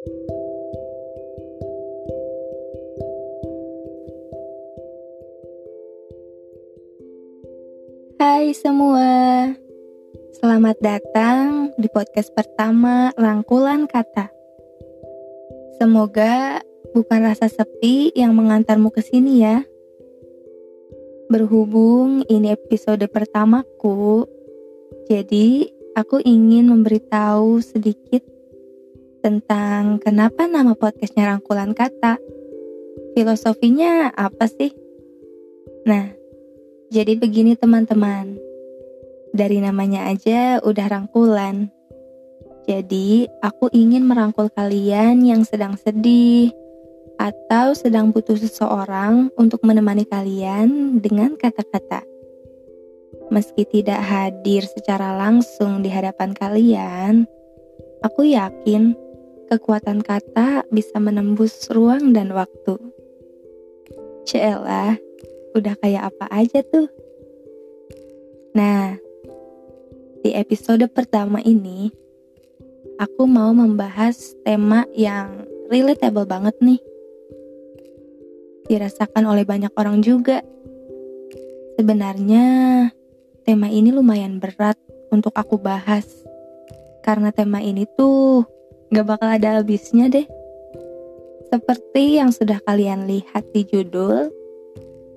Hai semua, selamat datang di podcast pertama Rangkulan Kata. Semoga bukan rasa sepi yang mengantarmu ke sini ya. Berhubung ini episode pertamaku, jadi aku ingin memberitahu sedikit tentang kenapa nama podcastnya Rangkulan Kata. Filosofinya apa sih? Nah, jadi begini teman-teman, dari namanya aja udah rangkulan. Jadi aku ingin merangkul kalian yang sedang sedih atau sedang butuh seseorang untuk menemani kalian dengan kata-kata. Meski tidak hadir secara langsung di hadapan kalian, aku yakin kekuatan kata bisa menembus ruang dan waktu. Celah, udah kayak apa aja tuh. Nah, di episode pertama ini, aku mau membahas tema yang relatable banget nih. Dirasakan oleh banyak orang juga. Sebenarnya, tema ini lumayan berat untuk aku bahas. Karena tema ini tuh gak bakal ada habisnya deh. Seperti yang sudah kalian lihat di judul,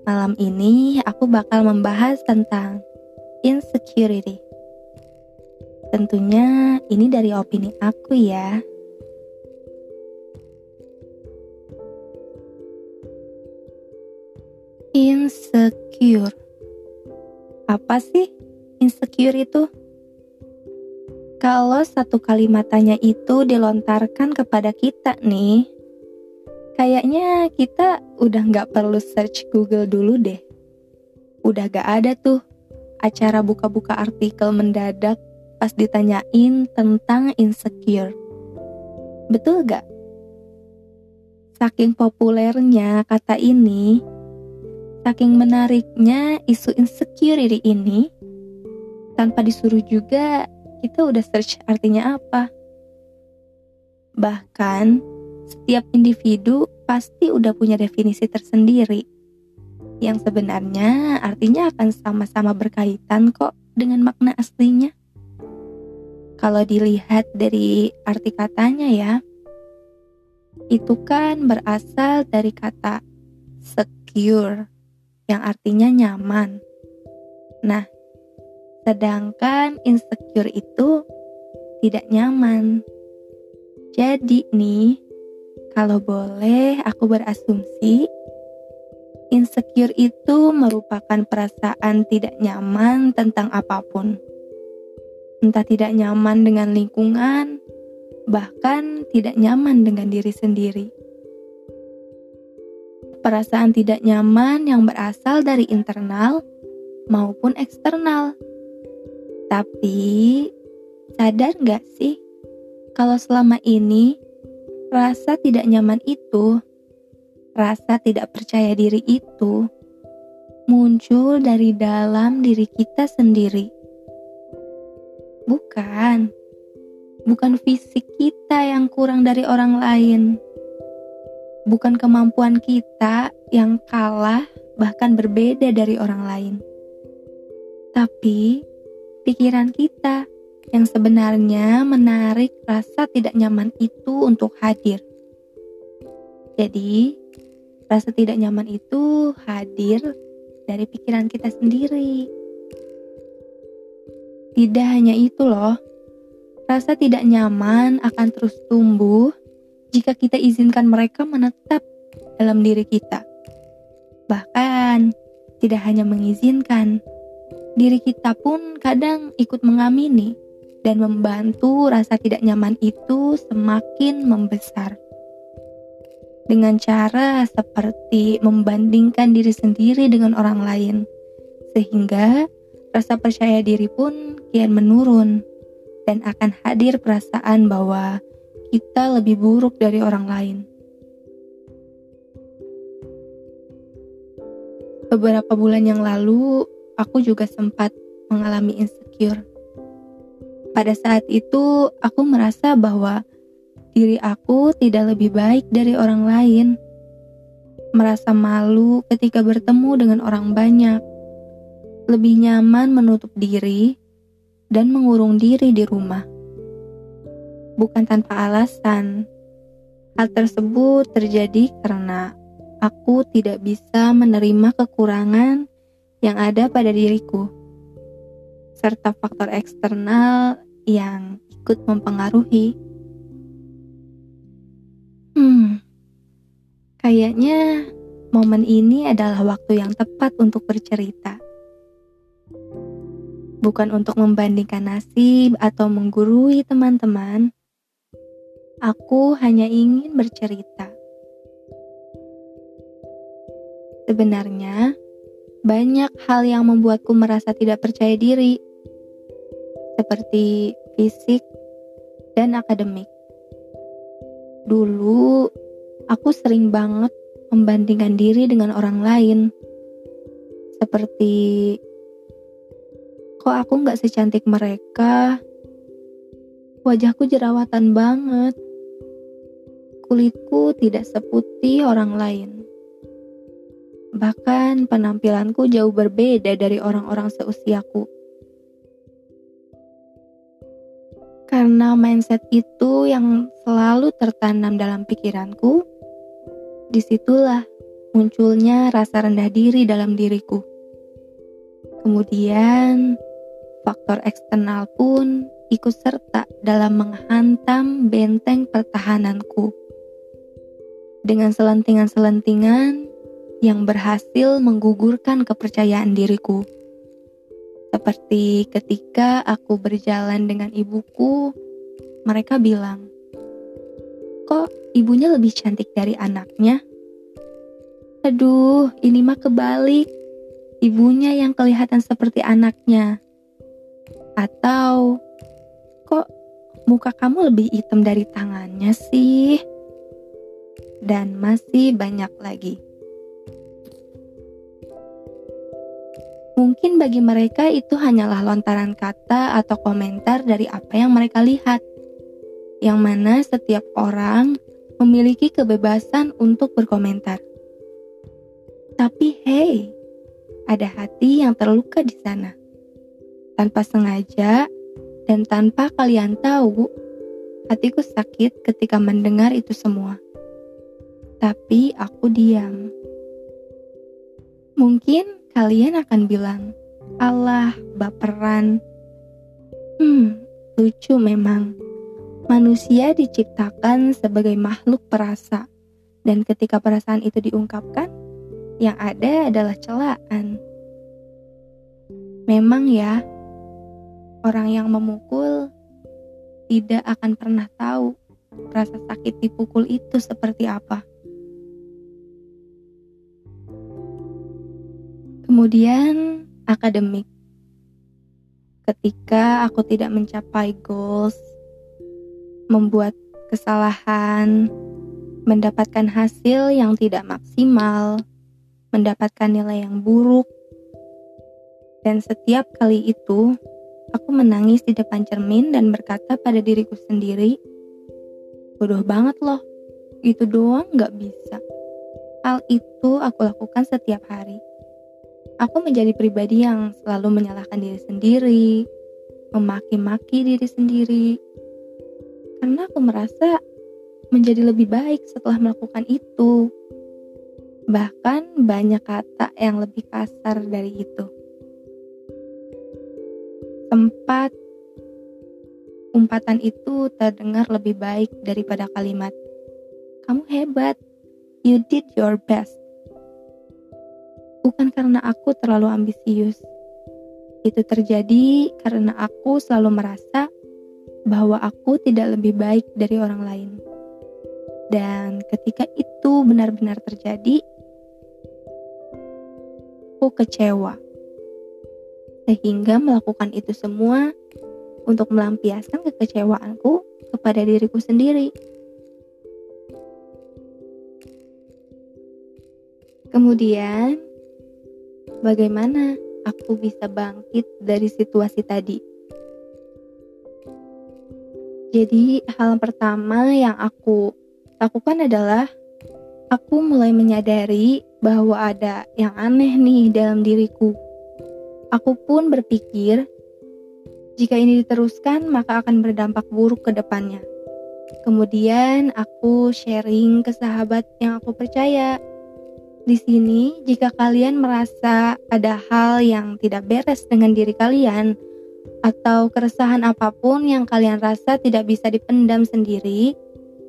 Malam ini aku bakal membahas tentang insecurity. Tentunya ini dari opini aku ya. Insecure. Apa sih insecure itu? Kalau satu kalimat tanya itu dilontarkan kepada kita nih, Kayaknya kita udah nggak perlu search Google dulu deh. Udah gak ada tuh acara buka-buka artikel mendadak pas ditanyain tentang insecure. Betul gak? Saking populernya kata ini, saking menariknya isu insecurity ini, tanpa disuruh juga kita udah search artinya apa. Bahkan setiap individu pasti udah punya definisi tersendiri yang sebenarnya artinya akan sama-sama berkaitan kok dengan makna aslinya. Kalau dilihat dari arti katanya ya, itu kan berasal dari kata secure yang artinya nyaman. Nah, sedangkan insecure itu tidak nyaman. Jadi nih, kalau boleh, aku berasumsi insecure itu merupakan perasaan tidak nyaman tentang apa pun. Entah tidak nyaman dengan lingkungan, bahkan tidak nyaman dengan diri sendiri. Perasaan tidak nyaman yang berasal dari internal maupun eksternal. Tapi, sadar gak sih kalau selama ini Rasa tidak nyaman itu, rasa tidak percaya diri itu, muncul dari dalam diri kita sendiri. Bukan, bukan fisik kita yang kurang dari orang lain, bukan kemampuan kita yang kalah, bahkan berbeda dari orang lain, tapi pikiran kita yang sebenarnya menarik rasa tidak nyaman itu untuk hadir. Jadi, rasa tidak nyaman itu hadir dari pikiran kita sendiri. Tidak hanya itu, loh, rasa tidak nyaman akan terus tumbuh jika kita izinkan mereka menetap dalam diri kita. Bahkan, tidak hanya mengizinkan, diri kita pun kadang ikut mengamini dan membantu rasa tidak nyaman itu semakin membesar. Dengan cara seperti membandingkan diri sendiri dengan orang lain, sehingga rasa percaya diri pun kian menurun dan akan hadir perasaan bahwa kita lebih buruk dari orang lain. Beberapa bulan yang lalu, aku juga sempat mengalami insecure pada saat itu, aku merasa bahwa diri aku tidak lebih baik dari orang lain. Merasa malu ketika bertemu dengan orang banyak. Lebih nyaman menutup diri dan mengurung diri di rumah. Bukan tanpa alasan. Hal tersebut terjadi karena aku tidak bisa menerima kekurangan yang ada pada diriku, serta faktor eksternal yang ikut mempengaruhi. Hmm, kayaknya momen ini adalah waktu yang tepat untuk bercerita. Bukan untuk membandingkan nasib atau menggurui teman-teman. Aku hanya ingin bercerita. Sebenarnya, banyak hal yang membuatku merasa tidak percaya diri, seperti fisik dan akademik. Dulu, aku sering banget membandingkan diri dengan orang lain. Seperti, kok aku gak secantik mereka? Wajahku jerawatan banget. Kulitku tidak seputih orang lain. Bahkan penampilanku jauh berbeda dari orang-orang seusiaku. Karena mindset itu yang selalu tertanam dalam pikiranku, di situlah munculnya rasa rendah diri dalam diriku. Kemudian, faktor eksternal pun ikut serta dalam menghantam benteng pertahananku. Dengan selentingan-selentingan yang berhasil menggugurkan kepercayaan diriku. Seperti ketika aku berjalan dengan ibuku, mereka bilang, "Kok ibunya lebih cantik dari anaknya?" Aduh, ini mah kebalik. Ibunya yang kelihatan seperti anaknya. Atau, kok muka kamu lebih hitam dari tangannya sih? Dan masih banyak lagi. Mungkin bagi mereka itu hanyalah lontaran kata atau komentar dari apa yang mereka lihat, yang mana setiap orang memiliki kebebasan untuk berkomentar. Tapi hey, ada hati yang terluka di sana. Tanpa sengaja dan tanpa kalian tahu, hatiku sakit ketika mendengar itu semua. Tapi aku diam. Mungkin kalian akan bilang, Allah baperan. Hmm, lucu memang. Manusia diciptakan sebagai makhluk perasa, dan ketika perasaan itu diungkapkan, yang ada adalah celaan. Memang ya, orang yang memukul tidak akan pernah tahu rasa sakit dipukul itu seperti apa. Kemudian akademik. Ketika aku tidak mencapai goals, membuat kesalahan, mendapatkan hasil yang tidak maksimal, mendapatkan nilai yang buruk, dan setiap kali itu aku menangis di depan cermin dan berkata pada diriku sendiri, bodoh banget loh, itu doang gak bisa. Hal itu aku lakukan setiap hari. Aku menjadi pribadi yang selalu menyalahkan diri sendiri, memaki-maki diri sendiri, karena aku merasa menjadi lebih baik setelah melakukan itu. Bahkan banyak kata yang lebih kasar dari itu. Tempat umpatan itu terdengar lebih baik daripada kalimat, "Kamu hebat, you did your best." Bukan karena aku terlalu ambisius. Itu terjadi karena aku selalu merasa bahwa aku tidak lebih baik dari orang lain. Dan ketika itu benar-benar terjadi, aku kecewa. Sehingga melakukan itu semua untuk melampiaskan kekecewaanku kepada diriku sendiri. Kemudian, bagaimana aku bisa bangkit dari situasi tadi. Jadi, hal pertama yang aku lakukan adalah aku mulai menyadari bahwa ada yang aneh nih dalam diriku. Aku pun berpikir, jika ini diteruskan, maka akan berdampak buruk ke depannya. Kemudian, aku sharing ke sahabat yang aku percaya. Di sini, jika kalian merasa ada hal yang tidak beres dengan diri kalian, atau keresahan apa pun yang kalian rasa tidak bisa dipendam sendiri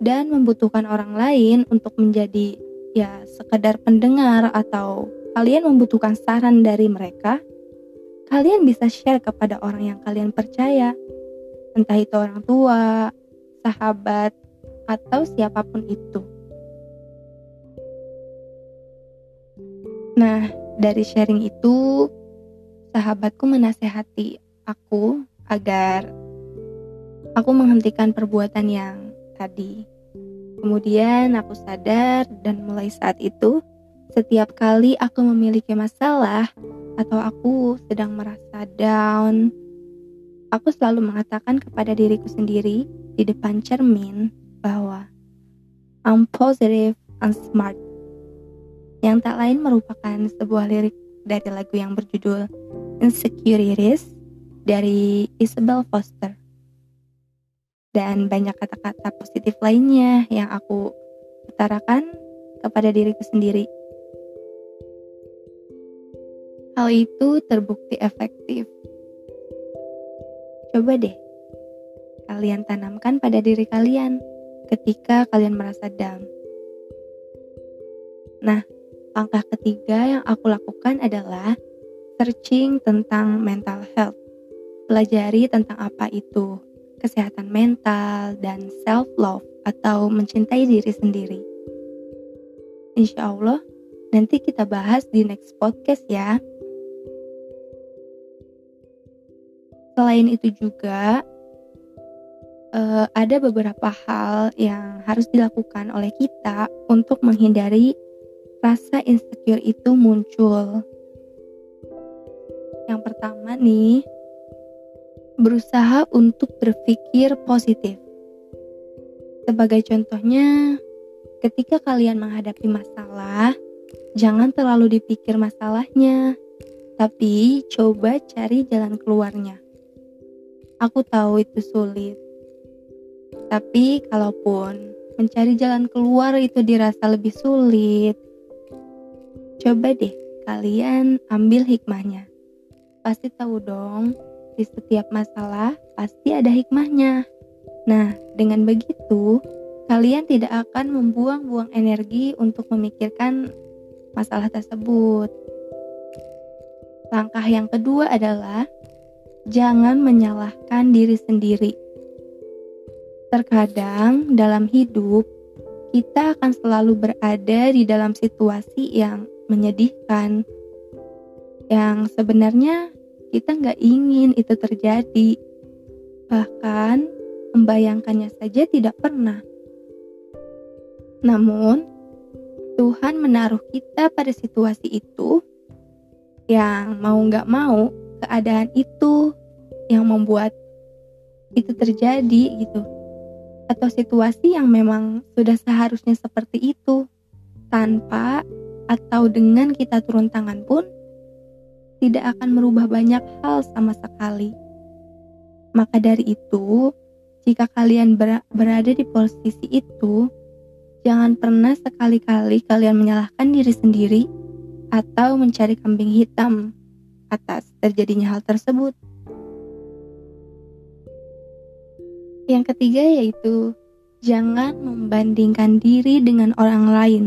dan membutuhkan orang lain untuk menjadi ya sekedar pendengar atau kalian membutuhkan saran dari mereka, kalian bisa share kepada orang yang kalian percaya. Entah itu orang tua, sahabat, atau siapa pun itu. Nah, dari sharing itu, sahabatku menasehati aku agar aku menghentikan perbuatan yang tadi. Kemudian aku sadar dan mulai saat itu setiap kali aku memiliki masalah atau aku sedang merasa down, aku selalu mengatakan kepada diriku sendiri di depan cermin bahwa I'm positive and smart. Yang tak lain merupakan sebuah lirik dari lagu yang berjudul Insecurities dari Isabel Foster. Dan banyak kata-kata positif lainnya yang aku utarakan kepada diriku sendiri. Hal itu terbukti efektif. Coba deh, kalian tanamkan pada diri kalian ketika kalian merasa down. Nah, langkah ketiga yang aku lakukan adalah searching tentang mental health pelajari tentang apa itu kesehatan mental dan self love atau mencintai diri sendiri. Insya Allah, nanti kita bahas di next podcast ya. Selain itu juga, uh, ada beberapa hal yang harus dilakukan oleh kita untuk menghindari rasa insecure itu muncul. Yang pertama nih, berusaha untuk berpikir positif. Sebagai contohnya, ketika kalian menghadapi masalah, jangan terlalu dipikir masalahnya, tapi coba cari jalan keluarnya. Aku tahu itu sulit, tapi kalaupun mencari jalan keluar itu dirasa lebih sulit, coba deh kalian ambil hikmahnya. Pasti tahu dong di setiap masalah pasti ada hikmahnya. Nah, dengan begitu, kalian tidak akan membuang-buang energi untuk memikirkan masalah tersebut. Langkah yang kedua adalah jangan menyalahkan diri sendiri. Terkadang dalam hidup, kita akan selalu berada di dalam situasi yang menyedihkan, yang sebenarnya kita nggak ingin itu terjadi. Bahkan membayangkannya saja tidak pernah. Namun, Tuhan menaruh kita pada situasi itu yang mau nggak mau keadaan itu yang membuat itu terjadi gitu atau situasi yang memang sudah seharusnya seperti itu tanpa atau dengan kita turun tangan pun tidak akan merubah banyak hal sama sekali. Maka dari itu, jika kalian ber berada di posisi itu, jangan pernah sekali-kali kalian menyalahkan diri sendiri atau mencari kambing hitam atas terjadinya hal tersebut. Yang ketiga yaitu jangan membandingkan diri dengan orang lain.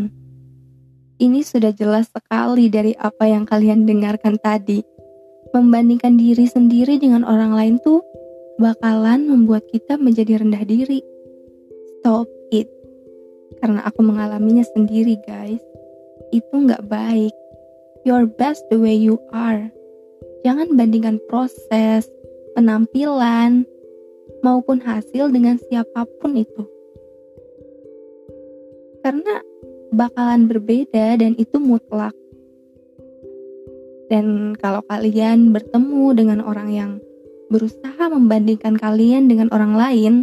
Ini sudah jelas sekali dari apa yang kalian dengarkan tadi. Membandingkan diri sendiri dengan orang lain tuh bakalan membuat kita menjadi rendah diri. Stop it. Karena aku mengalaminya sendiri guys. Itu nggak baik. Your best the way you are. Jangan bandingkan proses, penampilan, maupun hasil dengan siapa pun itu. Karena bakalan berbeda dan itu mutlak. Dan kalau kalian bertemu dengan orang yang berusaha membandingkan kalian dengan orang lain,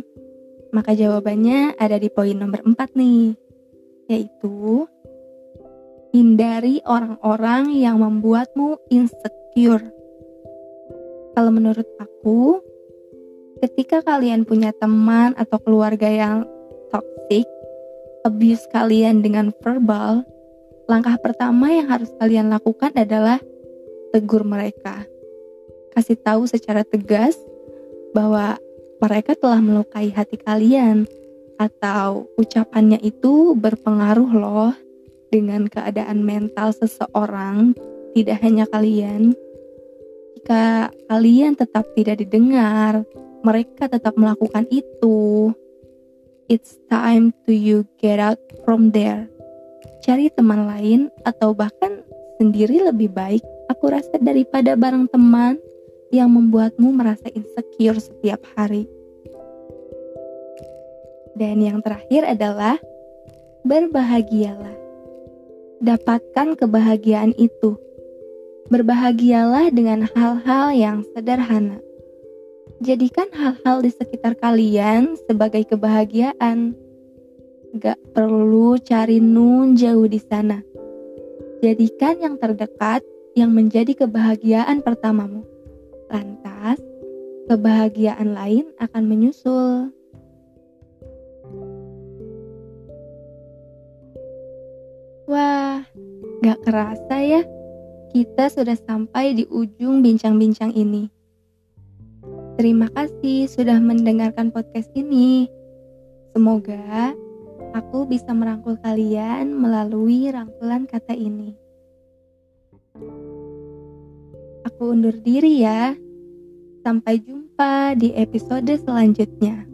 Maka jawabannya ada di poin nomor 4 nih, yaitu hindari orang-orang yang membuatmu insecure. Kalau menurut aku, ketika kalian punya teman atau keluarga yang toxic, abuse kalian dengan verbal, langkah pertama yang harus kalian lakukan adalah tegur mereka. Kasih tahu secara tegas bahwa mereka telah melukai hati kalian atau ucapannya itu berpengaruh loh dengan keadaan mental seseorang, tidak hanya kalian. Jika kalian tetap tidak didengar, mereka tetap melakukan itu. It's time to you get out from there cari teman lain atau bahkan sendiri lebih baik aku rasa daripada bareng teman yang membuatmu merasa insecure setiap hari. Dan yang terakhir adalah berbahagialah. Dapatkan kebahagiaan itu. Berbahagialah dengan hal-hal yang sederhana. Jadikan hal-hal di sekitar kalian sebagai kebahagiaan Gak perlu cari nun jauh di sana. Jadikan yang terdekat yang menjadi kebahagiaan pertamamu. Lantas, kebahagiaan lain akan menyusul. Wah, gak kerasa ya, kita sudah sampai di ujung bincang-bincang ini. Terima kasih sudah mendengarkan podcast ini. Semoga aku bisa merangkul kalian melalui rangkulan kata ini. Aku undur diri ya. Sampai jumpa di episode selanjutnya.